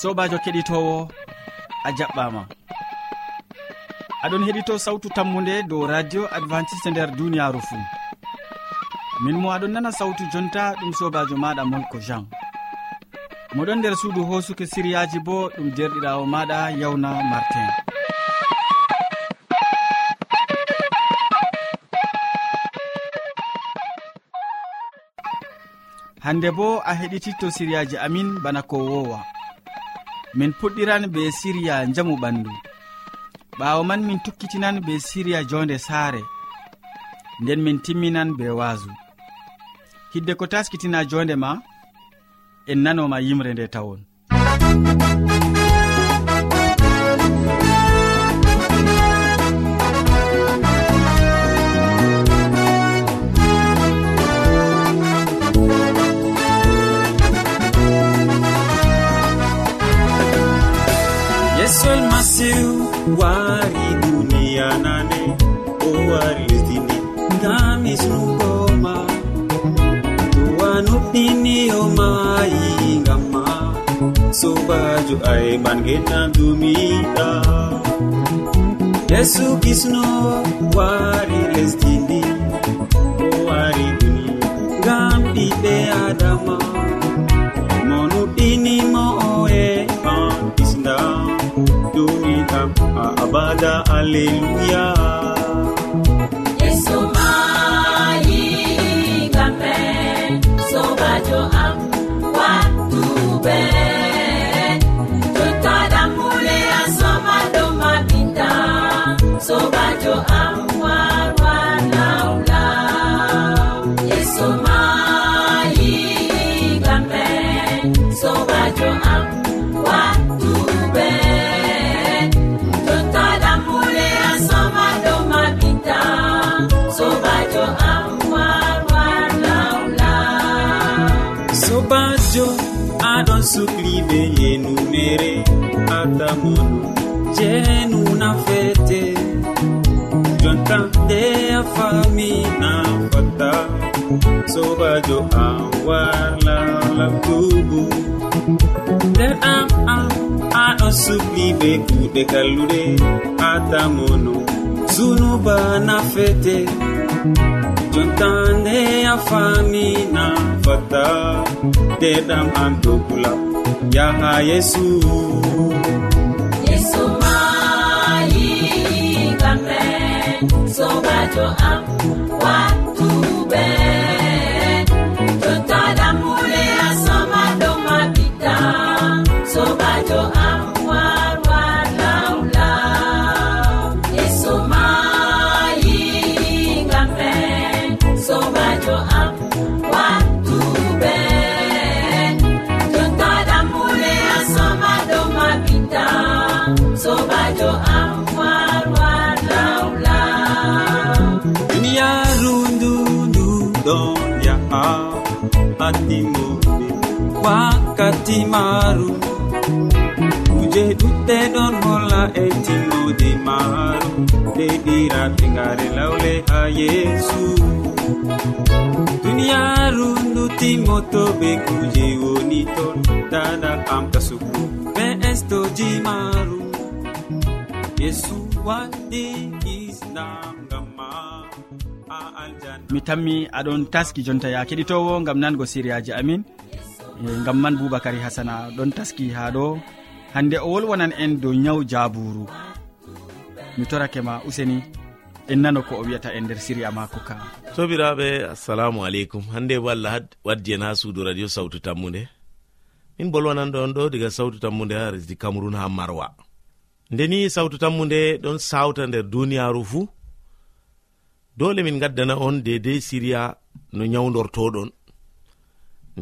sobajo keɗitowo a jaɓɓama. Aɗon heɗito sawtu tammude dow radio adventiste nder duniyaru fuu. Min mo aɗon nana sawtu jonta ɗum sobajo maɗa molko jean. Moɗon nder suudu hosuke siriyaji bo ɗum derɗirawo maɗa yawna martin. Hande bo a heɗititto siriyaji amin bana ko wowa. min puɗɗiran be siriya jamu ɓandu. Ɓawo man min tukkitinan be siriya jonde saare nden min timminan be waasu. Hidde ko taskitina jonde ma en nanoma yimre nde tawon. wari duniya nane o wari lesdini ngami sunugoma duwa nuɗɗiniyomayi ngamma sobajo ayɓangenna dumiɗa. Yesu kisno wari lesdini o wari duni ngam ɓiɓɓe adama. Mo nuɗɗinimo o duniɗam a abada alleluya yeso mayi gamme sobajo am wattube jottaɗamule asoma ɗo mabita sobajo am. sobajo am warlalabtubu nder am am aɗo subli be kuɗe kallude atamono zunuba nafete. Jontande a famina fata nderɗam an dogula yaha yesu. Yesu mayi kamɓe sobajo am wa ha andimo wakkati maru kuje ɗuɗɗe ɗon holla e timmode maru deɗiraɓe ngare lawle ha yeesu. Duniyaru ndu timmoto be kuje woni ton. Dada amta sugu be estoji maru yesu waɗi islam ngam maru mi tammi aɗon taski jonta ya keɗitowo gam nango siriyaji amin. E, gam man boubacary hasana ɗon taski ha ɗo. Hande o wolwonan en dow nyawu jaburu mi torake ma useni en nano ko o wiyata e nder siriya mako ka. Sobiraɓe assalamu aleykum. Hande bo allah waddi en ha suudu radio sawtu tammude min bolwananɗo on ɗo diga sawtu tammude ha resdi cameron ha marwa. Ndeni sawtu tammude ɗon sawta nder duniyaru fuu. dole min gaddana on dedei siriya no nyawdortoɗon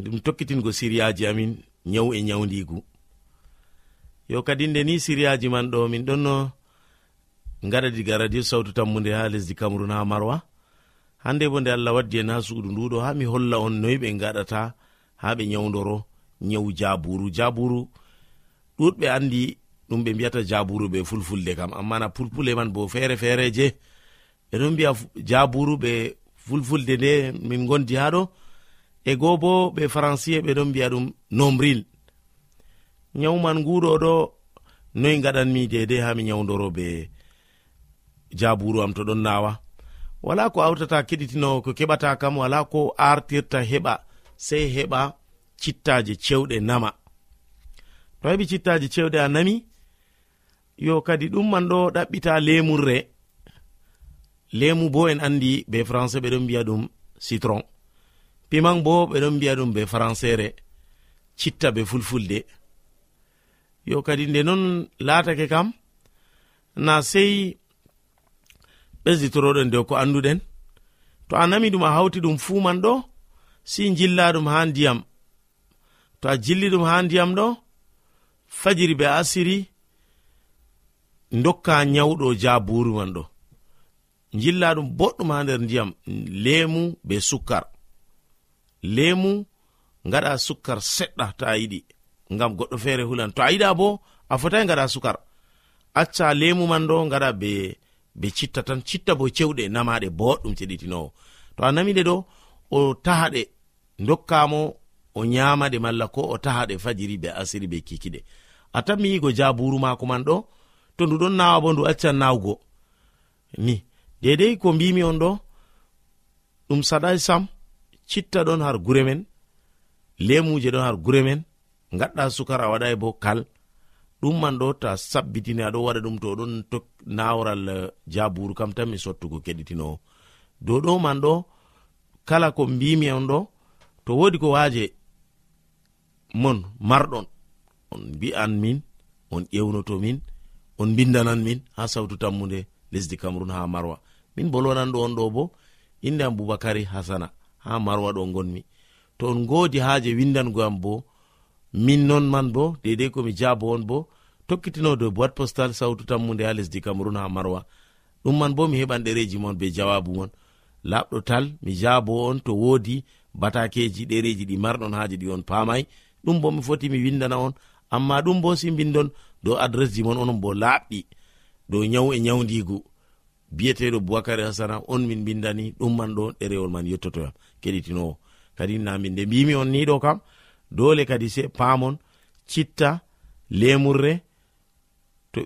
ɗum tokkitingo siriyaji amin nyawu e nyawdigu yo kadi nde ni siriyaji man ɗo min ɗonno gaɗa diga radio sawtu tammude ha lesdi cameron ha marwa. Hande bo nde allah waddi en ha suudu nduɗo ha mi holla on noyi ɓe gaɗata ha ɓe nyawdoro nyawu jaburu jaburu ɗuɗɓe andi ɗum ɓe mbiyata jaburu ɓe fulfulde kam. Amma na pulpule man bo feere feereje ɓeɗon mbiya jaburu ɓe fulfulde nde min gondi ha ɗo. E goo bo ɓe francie ɓe ɗon mbiya ɗum nombril. Nyawman nguɗo ɗo noyi gaɗanmi dedei ha mi nyawdoro be jaburu am to ɗon nawa wala ko awtata keɗitinowo ko keɓata kam wala ko artirta heɓa sei heɓa cittaje cewɗe nama. To heɓi cittaje cewɗe a nami yo kadi ɗum man ɗo ɗaɓɓita lemurre. lemu bo en andi be français ɓeɗon mbiya ɗum citron. Piman bo ɓeɗon mbiya ɗum be françaire citta be fulfulde. Yo kadi nde non latake kam na sei ɓesditoroɗen dow ko anduɗen. To a nami ɗum a hawti ɗum fuu man ɗo si jilla ɗum ha ndiyam. To a jilli ɗum ha ndiyam ɗo fajiri be asiri dokka nyawɗo jaburu man ɗo. jilla ɗum boɗɗum ha nder ndiyam lemu be sukkar. Lemu ngaɗa sukkar seɗɗa to a yiɗi ngam goɗɗo feere hulan. To a yiɗa bo a fotai ngaɗa sukar acca lemu man ɗo ngaɗa be be citta tan citta bo cewɗe namaɗe boɗɗum ceɗitinowo to a namiɗe ɗo o tahaɗe dokkamo o nyamaɗe malla ko o tahaɗe fajiri be asiri be kikiɗe. A tanmi yigo jaburu mako man ɗo to ndu ɗon nawa bo ndu accan nawugo. Ni dedei ko mbimi on ɗo ɗum saɗai sam citta ɗon har gure men lemuje ɗon har gure men gaɗɗa sukara a waɗai bo kal. Ɗum man ɗo ta sabbitini aɗo waɗa ɗum to ɗon naworal eh, jaburu kam tan mi sottugo keɗitinowo dow ɗo man ɗo kala ko mbimi on ɗo to wodi ko waje mon marɗon on mbi'an min on ƴewnoto min on bindanan min ha sawtu tammude lesdi cameron ha marwa. min bolwananɗo on ɗo bo inde am boubacary hasana ha marwa ɗo gonmi to on godi ha je windango am bo min non man bo dedei komi jabo on bo tokkitino dow boit postal sawtu tammude ha lesdi cameron ha marwa. Ɗum man bo mi heɓan ɗereji mon be jawabu mon. Laɓɗo tal mi jabo on to wodi batakeji ɗereji ɗi marɗon haji ɗi on pamai ɗum bo mi foti mi windana on. Amma ɗum bo si bindon dow adres ji mon onon bo laaɓɗi dow nyawu e nyawdigu biyeteɗo boubacary hasana on min bindani ɗumman ɗo ɗerewol man yettotoyam keɗitinowo kadi nami nde mbimi on ni ɗo kam dole kadi se paamon citta lemurre to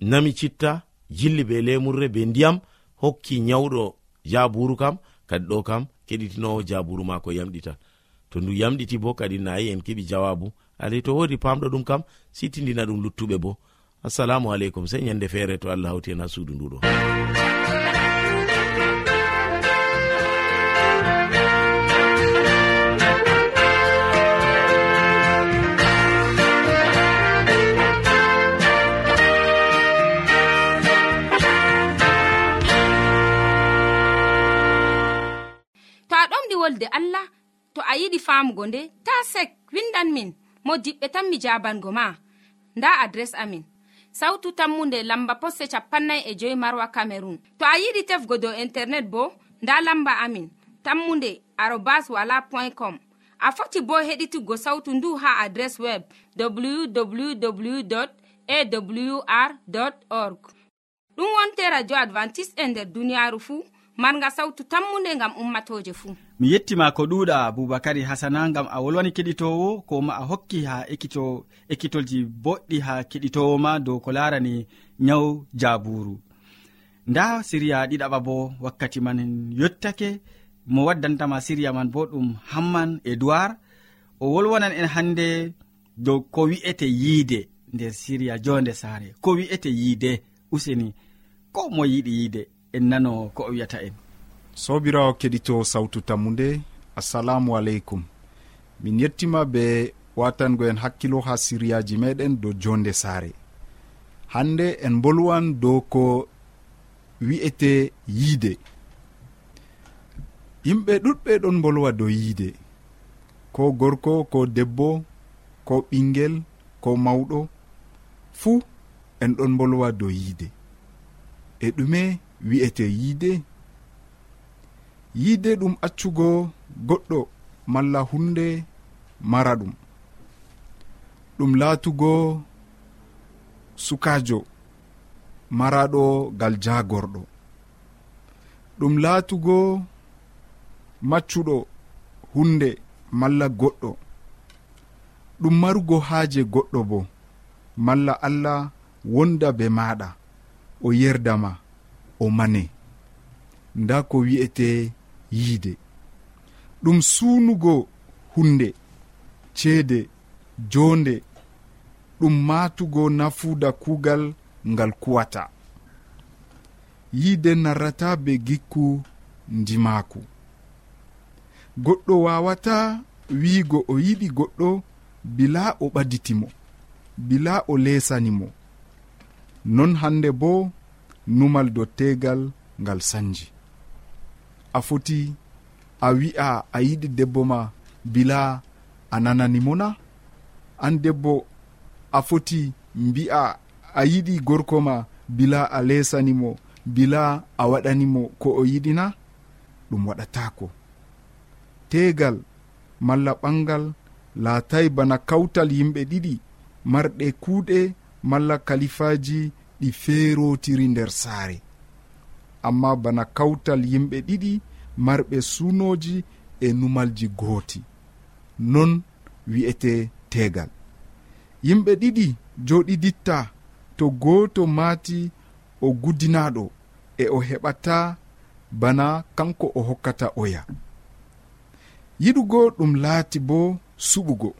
nami citta jilli be lemurre be ndiyam hokki nyawɗo jaburu kam kadi ɗo kam keɗitinowo jaburu ma ko yamɗitan to ndu yamɗiti bo kadi nayi en keɓi jawabu. Alay to wodi pamɗo ɗum kam sitidina ɗum luttuɓe bo. assalamu aleykum sey ñande feere to allah hawti hen ha suudu nduɗo wolde allah to a yiɗi famugo nde ta sek windan min mo diɓɓe tan mi jabango ma. Nda adres amin. sawtu tammunde lamba posse capannay e joyi marwa camerun to a yiɗi tefgo dow internet bo nda lamba amin. Tammunde arobas wala point com. A foti bo heɗituggo sawtu ndu ha adres web www awr org. Ɗum wonte radio advantice'e e nder duniyaaru fuu marga sawtu tammunde gam ummatoje fuu. Mi yettima ko ɗuuɗa aboubacary hasana gam a wolwani keɗitowo ko ma a hokki ha ekkito ekkitolji boɗɗi ha keɗitowo ma dow ko larani nyaw jaburu nda siriya ɗiɗaɓa bo wakkati man yottake mo waddantama siriya man bo ɗum hamman edoird o wolwanan en hande dow ko wi'ete yiide nder siriya jonde saare. Ko wi'ete yiide useni ko mo yiɗi yiide. en nano ko o wiyata en. Sobirawo keɗito sawtu tammude assalamu aleykum. Min yettima be watango en hakkilo ha siriyaji meɗen dow jonde saare. Hande en bolwan dow ko wi'ete yiide. Yimɓe ɗuɗɓe ɗon bolwa dow yiide. Ko gorko ko debbo ko ɓingel ko mawɗo. Fuu en ɗon bolwa dow yiide. E ɗume wi'ete yiide. Yiide ɗum accugo goɗɗo malla hunde mara ɗum. Ɗum laatugo sukajo maraɗo gal jagorɗo ɗum laatugo maccuɗo hunde malla goɗɗo. Ɗum marugo haaje goɗɗo bo malla allah wonda be maɗa o yerdama. o mane. Nda ko wi'ete yiide. Ɗum suunugo hunde ceede jonde ɗum maatugo nafuuda kuugal ngal kuwata. Yiide narrata be gikku ndimaaku. Goɗɗo waawata wiigo o yiɗi goɗɗo bila o ɓaditimo bila o leesani mo non hannde bo numal do tegal ngal sanji. A foti a wi'a a yiɗi debbo ma bila a nananimo na? An debbo a foti mbi'a a yiɗi gorko ma bila a lesanimo bila a waɗanimo ko o yiɗina ɗum waɗatako tegal malla ɓangal laatay bana kawtal yimɓe ɗiɗi marɗe kuuɗe malla kalifaji ɗi feerotiri nder saare. Amma bana kawtal yimɓe ɗiɗi marɓe sunoji e numalji gooti. Non wi'ete tegal yimɓe ɗiɗi joɗiditta to gooto maati o gudinaɗo e o heɓata bana kanko o hokkata oya. Yiɗugo ɗum laati bo suɓugo.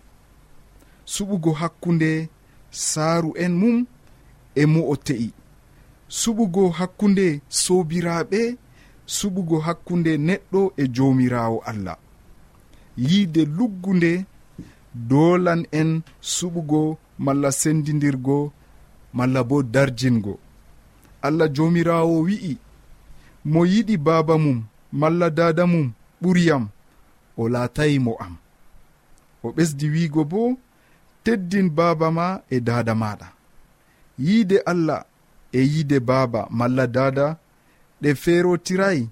Suɓugo hakkunde saaru en mum e mo o te'i. Suɓugo hakkunde sobiraɓe suɓugo hakkunde neɗɗo e jomirawo allah. Yiide luggunde dolan en suɓugo malla sendidirgo malla bo darjingo. Allah jomirawo wi'i mo yiɗi baba mum malla dada mum ɓuriyam o laatayi mo am. O ɓesdi wiigo bo teddin baba ma e dada maɗa yiide allah e yiide baaba malla dada ɗe feerotirayi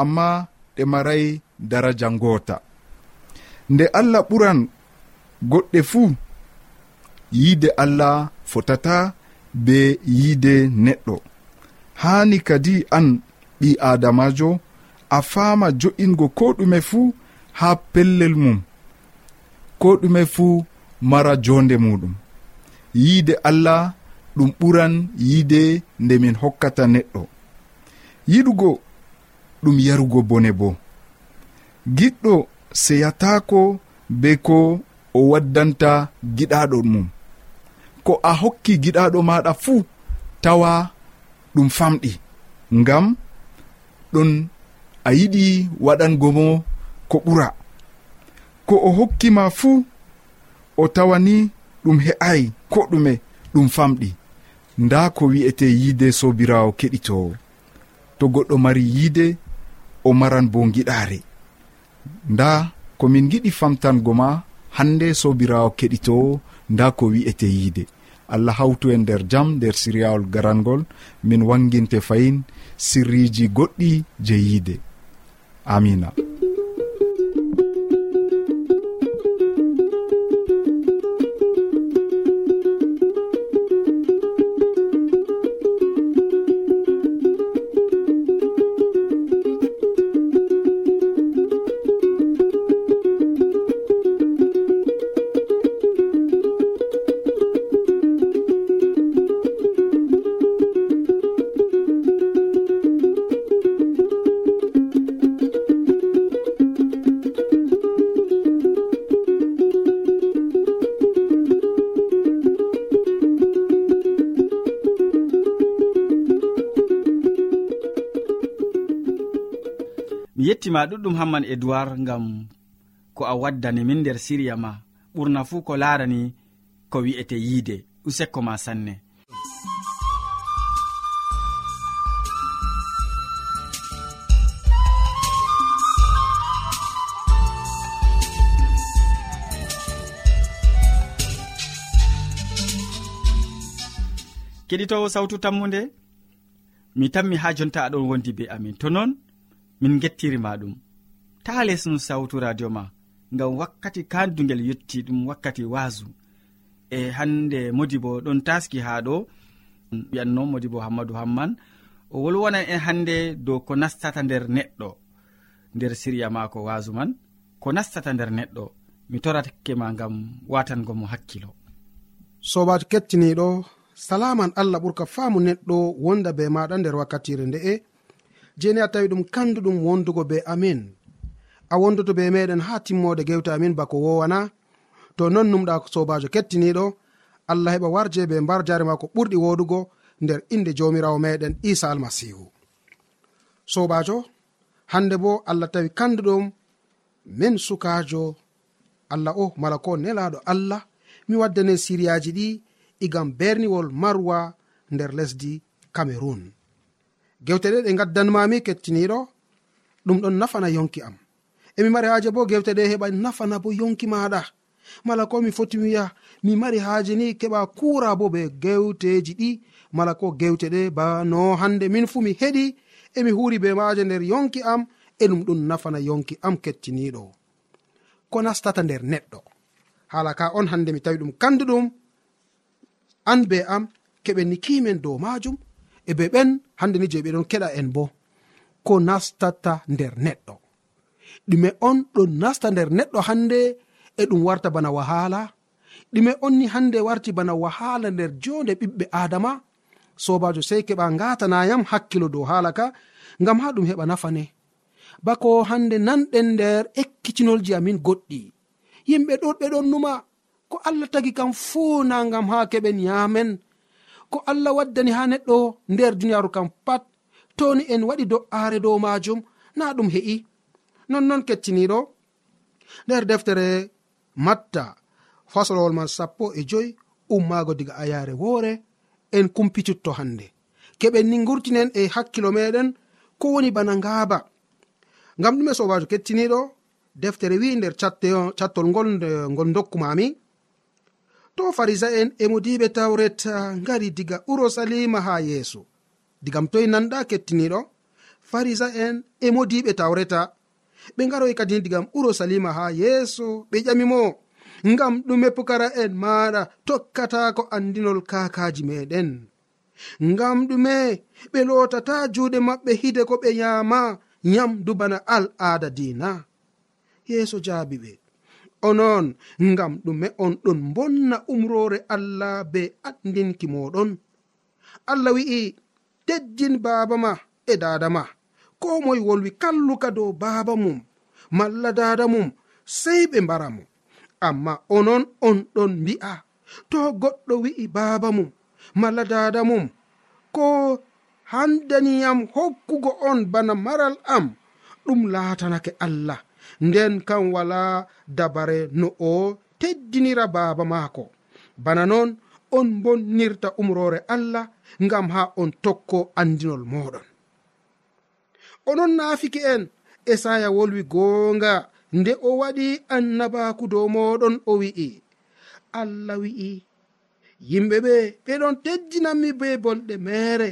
amma ɗe marayi daraja ngoota. Nde allah ɓuran goɗɗe fuu yiide allah fotata be yiide neɗɗo. Haani kadi an ɓi adamajo a faama jo'ingo ko ɗume fuu haa pellel mum ko ɗume fuu mara jonde muɗum. Yiide allah ɗum ɓuran yiide nde min hokkata neɗɗo. Yiɗugo ɗum yarugo bone bo. Giɗɗo seyatako be ko o waddanta giɗaɗo mum. Ko a hokki giɗaɗo maɗa fuu tawa ɗum famɗi. Ngam ɗon a yiɗi waɗango mo ko ɓura. Ko o hokkima fuu o tawani ɗum he'ai ko ɗume ɗum famɗi. nda ko wi'ete yiide sobirawo keɗitowo to goɗɗo mari yiide o maran bo giɗare nda komin giɗi famtango ma hande sobirawo keɗitowo nda ko wi'ete yiide. Allah hawtu en nder jam nder siriyawol garangol min wanginte fayin sirriji goɗɗi je yiide. Amina ma ɗuɗɗum hamman edoird ngam ko a waddani min nder siriya ma. Ɓurna fuu ko larani ko wi'ete yiide usekko ma sanne. Keɗitowo sawtu tammude mi tanmi ha jonta aɗon wondi be amin. To noon min gettirima ɗum. Ta lesnu sawtu radio ma ngam wakkati kandugel yetti ɗum wakkati wasu e hande modi bo ɗon taski ha ɗo wiyanno modi bo hammadou hamman o wolwonan en hande dow ko nastata nder neɗɗo nder siriya mako wasu man ko nastata nder neɗɗo mi torake ma ngam watango mo hakkilo. Sobajo kettiniɗo salaman allah ɓurka faamu neɗɗo wonda be maɗa nder wakkatire nde'e jeni a tawi ɗum kanduɗum wondugo be amin. A wondoto be meɗen ha timmode gewte amin bako wowana. To non numɗa sobajo kettiniɗo allah heɓa warje be mbar jare ma ko ɓurɗi wodugo nder inde jamirawo meɗen isa almasihu. Sobajo hande bo allah tawi kanduɗum min sukajo allah o mala ko nelaɗo allah mi waddane siriyaji ɗi igam berniwol marwa nder lesdi cameron gewte ɗe ɗe gaddanmami kettiniɗo ɗum ɗon nafana yonki am. Emi mari haaje bo gewte ɗe heɓa nafana bo yonki maɗa. Mala ko mi foti wiya mi mari haaje ni keɓa kura bo be gewteji ɗi. Mala ko gewte ɗe bano hande min fu mi heɗi emi huri be maje nder yonki am e ɗum ɗum nafana yonki am kettiniɗo. Ko nastata nder neɗɗo. Hala ka on hande mi tawi ɗum kanduɗum an be am keɓen ni kimen dow majum e be ɓen hande ni je ɓeɗon keɗa en bo ko nastata nder neɗɗo. Ɗume on ɗon nasta nder neɗɗo hande e ɗum warta bana wahala. Ɗume on ni hande warti bana wahala nder jonde ɓiɓɓe adama sobajo sei keɓa gatanayam hakkilo dow hala ka ngam ha ɗum heɓa nafane bako hande nanɗen nder ekkitinolji amin goɗɗi. Yimɓe ɗon ɗon numa ko allah tagi kam fuu na ngam ha keɓen yamen ko allah waddani ha neɗɗo nder duniyaru kam pat toni en waɗi do'aare dow majum na ɗum he'i. Nonnon kettiniɗo nder deftere matta fasolowol man sappo e joyi ummaago diga ayaare woore en kumpititto hannde. Keɓen ni gurtinen e hakkilo meɗen ko woni bana ngaaba. Ngam ɗume sobajo kettiniɗo deftere wi nder cattol ngol ngol dokkumami to farisa'en e modiɓe tawret ngari diga urusalima ha yeeso. Digam toye nanɗa kettiniɗo farisa'en e modiɓe tawreta. Ɓe ngaroy kadi digam urusalima ha yeeso ɓe ƴamimo ngam ɗume pukara'en maɗa tokkata ko andinol kakaji meɗen ngam ɗume ɓe lotata juuɗe maɓɓe hide ko ɓe yama nyamdu bana al aada dina yeeso jaabi ɓe. onon ngam ɗume on ɗon bonna umrore allah be andinki moɗon. Allah wi'i teddin baaba ma e dada ma ko moye wolwi kalluka dow baaba mum malla dada mum sey ɓe mbara mo. Amma onon on ɗon mbi'a to goɗɗo wi'i baaba mum malla dada mum ko handaniyam hokkugo on bana maral am ɗum laatanake allah. nden kam wala dabare no o teddinira baaba maako. Bana noon on bonnirta umrore allah ngam ha on tokko andinol moɗon onon naafiki en esaya wolwi goonga nde o waɗi annabaku dow moɗon o wi'i allah wi'i yimɓe ɓe ɓeɗon teddinanmi be bolɗe mere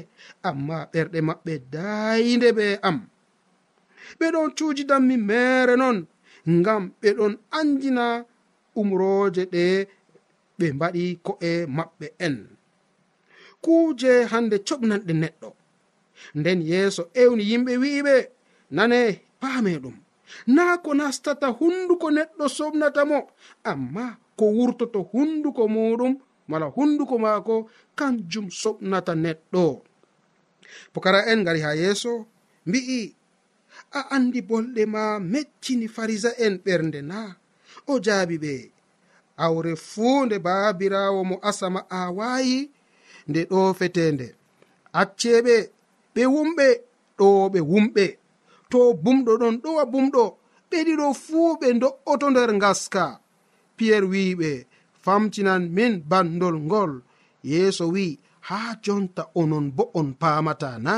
amma ɓerɗe maɓɓe daynde ɓe am. ɓeɗon cuujidanmi mere non ngam ɓeɗon andina umroje ɗe ɓe mbaɗi ko'e maɓɓe en. Kuuje hande coɓnanɗe neɗɗo. Nden yeeso ewni yimɓe wi'iɓe nane paame ɗum na ko nastata hunduko neɗɗo somnata mo. Amma ko wurtoto hunduko muɗum mala hunduko maako kanjum soɓnata neɗɗo. Pokara en ngari ha yeeso mbi'i a andi bolɗe ma meccini farisa en ɓernde na. O jaabi ɓe awre fuu nde baabirawo mo asama awayi nde ɗo fetende acceɓe ɓe wumɓe ɗo ɓe wumɓe. To bumɗo ɗon ɗowa bumɗo ɓe ɗiɗo fuu ɓe do'oto nder ngaska. Piyerre wi'iɓe famtinan min bandol ngol. Yeeso wi'i haa jonta onon bo on paamata na.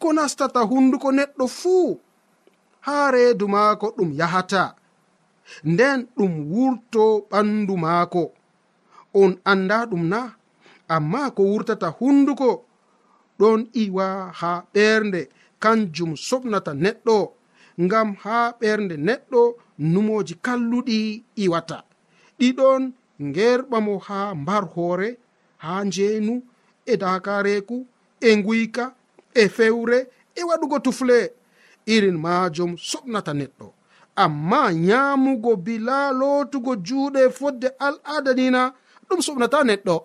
Ko nastata hunduko neɗɗo fuu haa reedu maako ɗum yahata. Nden ɗum wurto ɓandu maako. On annda ɗum na amma ko wurtata hunduko ɗon iwa haa ɓernde kanjum soɓnata neɗɗo ngam haa ɓernde neɗɗo numoji kalluɗi iwata. Ɗiɗon ngerɓamo haa mbar hoore haa njeenu e dakareku e nguyka e fewre e waɗugo tufle. irin majum soɓnata neɗɗo. Amma nyamugo bila lotugo juuɗe fodde al'ada nina ɗum soɓnata neɗɗo.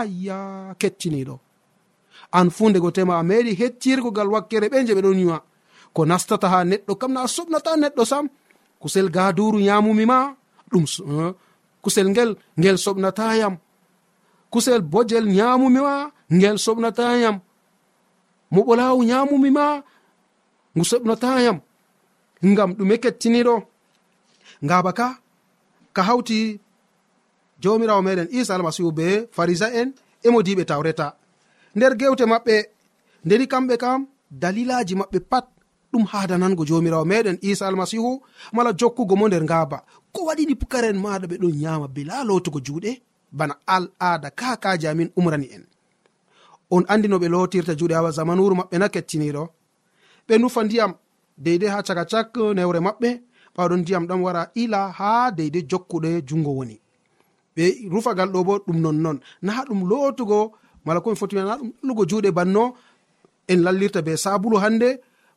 Ayya kettiniɗo. An fu ndego tema a meɗi hettirgogal wakkere ɓe je ɓe ɗon yiwa ko nastata ha neɗɗo kam na a soɓnata neɗɗo sam. Kusel gaduru yamumima ɗum eh, kusel ngel ngel soɓnatayam kusel bojel yamumima ngel soɓnatayam mo ɓolawu yamumima ngu soɓnotayam ngam ɗume kettiniɗo ngaba ka ka hawti jomirawo meɗen isa almasihu be farisa en emodiɓe tawreta. Nder gewte maɓɓe ndeni kamɓe kam dalilaji maɓɓe pat ɗum hadanango jomirawo meɗen isa almasihu mala jokkugo mo nder ngaba ko waɗini pukaren maɗa ɓe ɗon yama bila lotugo juuɗe? Bana al ada kakaji amin umrani en on andi no ɓe lotirta juuɗe awa zamanuru maɓɓe na kettiniɗo ɓe nufa ndiyam deydey ha caka cak eh, newre maɓɓe. Ɓawɗon ndiyam ɗam wara ila ha deydey jokkuɗe jungo woni. Ɓe rufagal ɗo bo ɗum nonnon. Na ɗum lootugo mala komi foti na ɗum lugo juuɗe banno en lallirta be sabulu hannde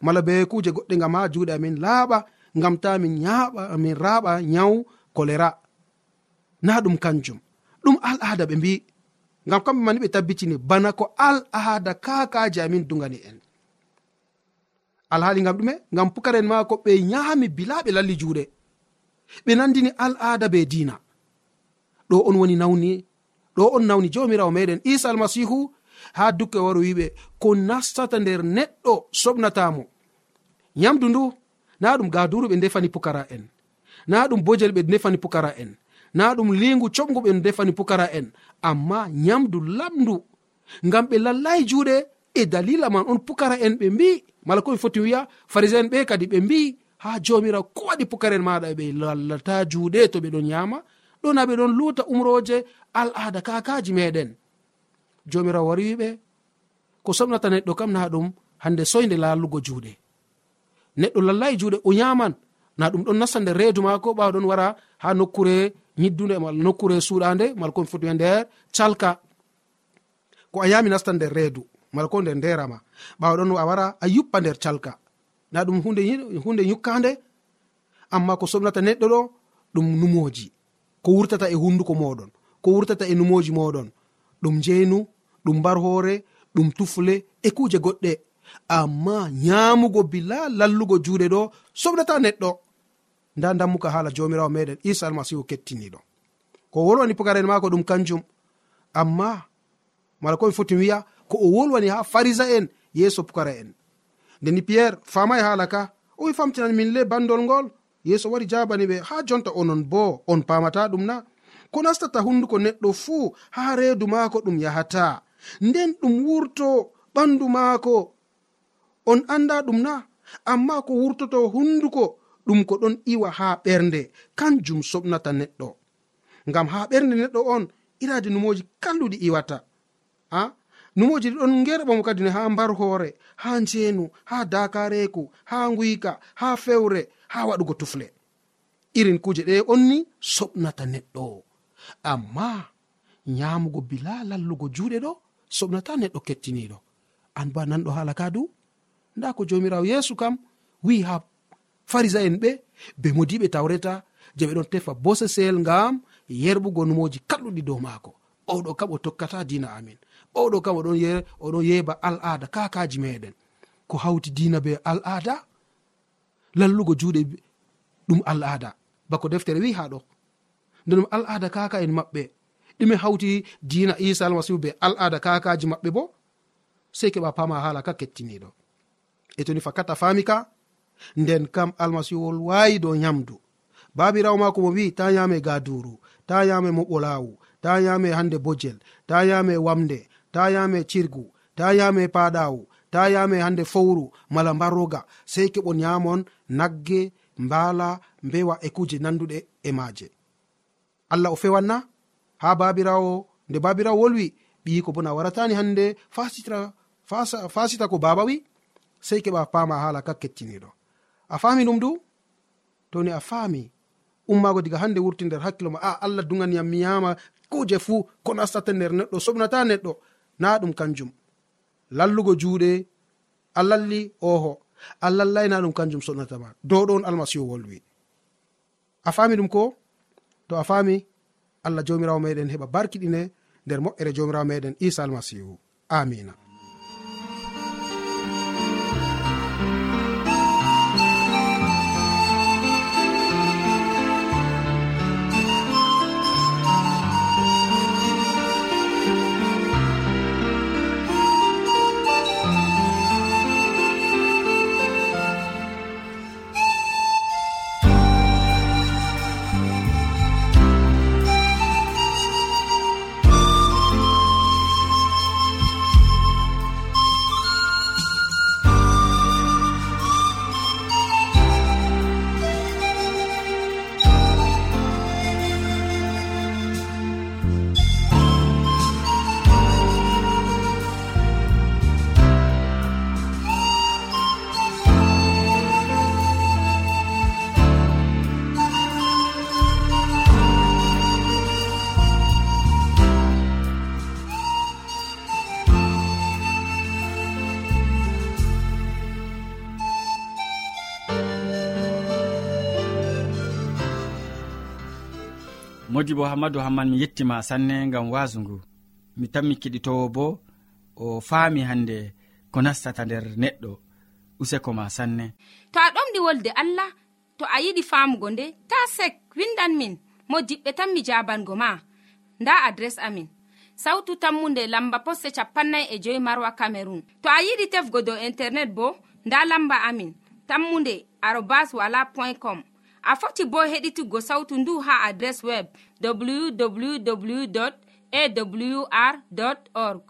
mala be kuje goɗɗe gam ha juuɗe amin laaɓa gam ta min yaɓa min raɓa nyawu kolera. Na ɗum kanjum. Ɗum al al'ada ɓe mbi. Gam kamɓe mani ɓe tabbitini bana ko al al'ada kakaji amin dugani en. alhaali gam ɗume gam pukaren maako ɓe nyaami bila ɓe lalli juuɗe. Ɓe nandini al al'aada be diina. Ɗo on woni nawni ɗo on nawni jomirawo meɗen isa almasihu ha dukke waro wiɓe ko nastata nder neɗɗo soɓnatamo yamdu ndu na ɗum gaduru ɓe ndefani pukara en na ɗum bojel ɓe ndefani pukara en na ɗum lingu coɓgu ɓe ndefani pukara en amma yamdu lamdu ngam ɓe lallayi juuɗe e dalila man on pukara en ɓe mbi. mala komi foti wiya pharisien ɓe kadi ɓe mbi ha jomirawo ko waɗi pukaren maɗa ɓe lallata juuɗe to ɓe ɗon yama ɗon ha ɓeɗon luta umroje al ada kakaji meɗen. Jomirawo wari wiɓe ko somnata neɗɗo kam na ɗum hande soyde lallugo juuɗe. Neɗɗo lallayi juuɗe o yaman na ɗum ɗon nasta nder reedu mako ɓawa ɗon wara ha nokkure yiddude mal nokkure suuɗade mala komi foti wiya nder calka. Ko a yami nasta nder reedu. mala ko nder nderama ɓawa ɗon a wara a yuppa nder calka. Na ɗum hunde yukkande amma ko somnata neɗɗo ɗo ɗum numoji. Ko wurtata e hunduko moɗon. Ko wurtata e numoji moɗon. Ɗum jeynu ɗum mbar hoore ɗum tufle e kuje goɗɗe. Amma nyamugo bila lallugo juuɗe ɗo soɓnata neɗɗo. Nda dammuka haala jomirawo meɗen isa almasihu kettiniɗo. Ko wolwani pukara'en mako ɗum kanjum. Amma mala komi foti wiya ko o wolwani ha farisa en yeeso pukara en. Ndeni pierre famay haala ka o wi famtinan min le bandol ngol yeeso wari jabani ɓe ha jonta onon bo on pamata ɗum na. Ko nastata hunduko neɗɗo fuu ha reedu maako ɗum yahata. Nden ɗum wurto ɓandu maako on anda ɗum na. Amma ko wurtoto hunduko ɗum ko ɗon iwa ha ɓernde kanjum soɓnata neɗɗo. Ngam ha ɓernde neɗɗo on iraade numoji kalluɗi iwata. A numoji ɗi ɗon gerɓamo kadi ne ha mbar hoore ha njeenu ha dakareku ha nguyka ha fewre ha waɗugo tufle. Irin kuje ɗe on ni soɓnata neɗɗo. Amma nyamugo bila lallugo juuɗe ɗo soɓnata neɗɗo kettiniɗo. An ba nanɗo haala ka du? Nda ko jomirawo yeesu kam wi ha farisa en ɓe be modiɓe tawreta je ɓe ɗon tefa bosesel ngam yerɓugo numoji kaɗɗuɗi dow maako. Oɗo kam o tokkata dina amin. oɗo kam oɗon oɗon yeba al ada kakaji meɗen ko hawti dina be al ada lallugo juuɗe ɗum al ada bako deftere wi ha ɗo. Ndeɗum al ada kaka en maɓɓe. Ɗume hawti dina isa almasihu be al ada kakaji maɓɓe bo sei keɓa pama hala ka kettiniɗo e toni fakata fami ka nden kam almasihuwol waawi dow nyamdu babirawo mako mo wi ta yame gaduru ta yame moɓo laawu ta yame hande bojel ta yame wamde ta yame cirgu ta yame paɗawu ta yame hande fowru mala mbarroga sei keɓon yamon nagge mbala mbewa e kuje nanduɗe e maje. Allah o fewanna ha babirawo nde babirawo wolwi ɓiyiko bona waratani hande fasitira fasita ko baba wi sei keɓa pama hala ka kettiniɗo. A fami ɗum du? To ni a fami ummago diga hande wurti nder hakkilo ma a allah duganiyam mi yama kuje fuu ko nastata nder neɗɗo soɓnata neɗɗo. na ɗum kanjum. Lallugo juuɗe a lalli oho a lallayna ɗum kanjum sonatama dow ɗon almasihu wolwi. A fami ɗum ko? To a fami allah jamirawo meɗen heɓa barkiɗine nder moƴƴere jamirawo meɗen isa almasihu. Amina. modi bo hammadou hamman mi yettima sanne gam wasu ngu mi tammi keɗitowo bo o faami hande ko nastata nder neɗɗo. Useko ma sanne. To a ɗomɗi wolde allah to a yiɗi famugo nde ta sek windan min. Mo diɓɓe tan mi jabango ma. Nda adres amin. Sautu tammunde lamba poste capannay e joyi marwa camerun to a yiɗi tefgo dow internet bo nda lamba amin. Tammunde arobas wala point com. a foti bo heɗitugo sautu ndu ha adres web www awr org.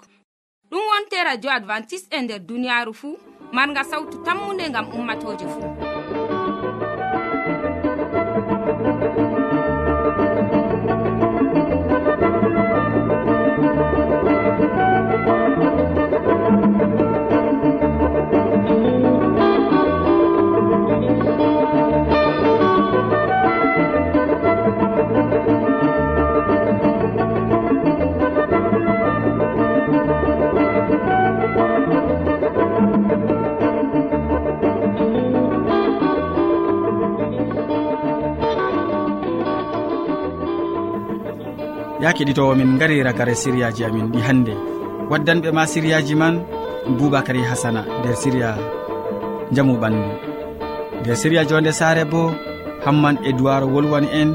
Ɗum wonte radio advantice'e e nder duniyaaru fuu. Marga sautu tammunde ngam ummatoje fuu. keɗitowo min gari ragare siriyaji amin ɗi hannde waddanɓe ma siriyaji man boubacary hasana nder siriya jamu ɓandu. Nder siriya jonde saare bo hamman e duwaro wolwani en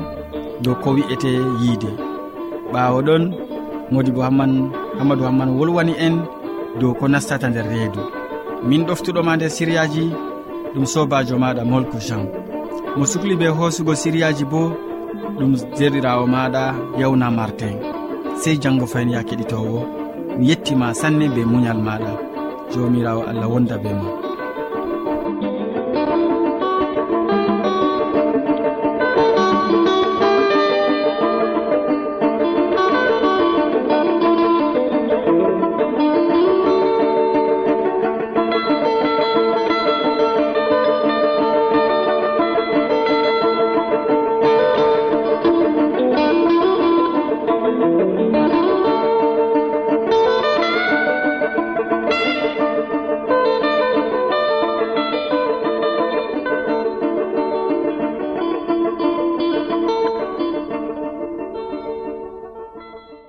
dow ko wi'ete yiide. Ɓawo ɗon modi bo hamman hammadou hamman wolwani en dow ko nastata nder reedu. Min ɗoftuɗoma nder siriyaji ɗum sobajo maɗa molko jean. Mo sukli be hoosugo siriyaji bo ɗum jerirawo maɗa yawna martin sey janggo fayin ya keɗitowo. Mi yettima sanne be muñal maɗa. Jomirawo allah wonda be ma